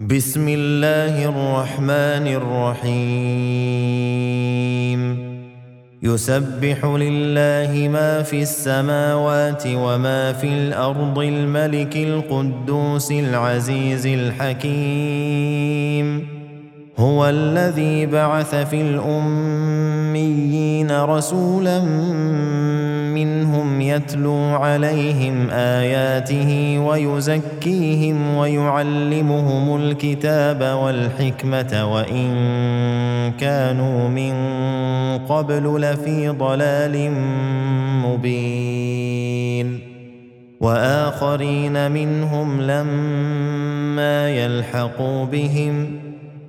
بسم الله الرحمن الرحيم. يسبح لله ما في السماوات وما في الأرض الملك القدوس العزيز الحكيم. هو الذي بعث في الأميين رسولا منهم يتلو عليهم آياته ويزكيهم ويعلمهم الكتاب والحكمة وإن كانوا من قبل لفي ضلال مبين. وآخرين منهم لما يلحقوا بهم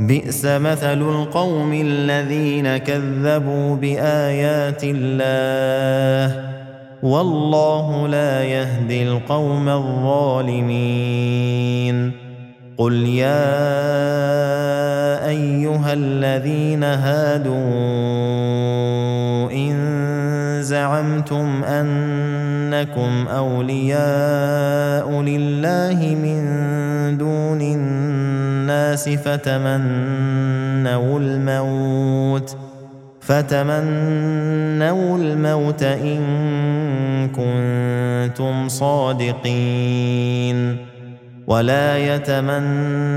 بئس مثل القوم الذين كذبوا بآيات الله والله لا يهدي القوم الظالمين قل يا أيها الذين هادوا إن زعمتم أنكم أولياء لله من دون الناس فتمنوا الموت فتمنوا الموت إن كنتم صادقين ولا يتمنونه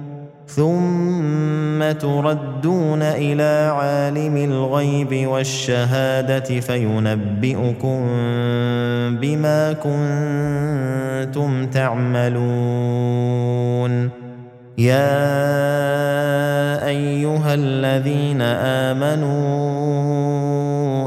ثم تردون إلى عالم الغيب والشهادة فينبئكم بما كنتم تعملون. يا أيها الذين آمنوا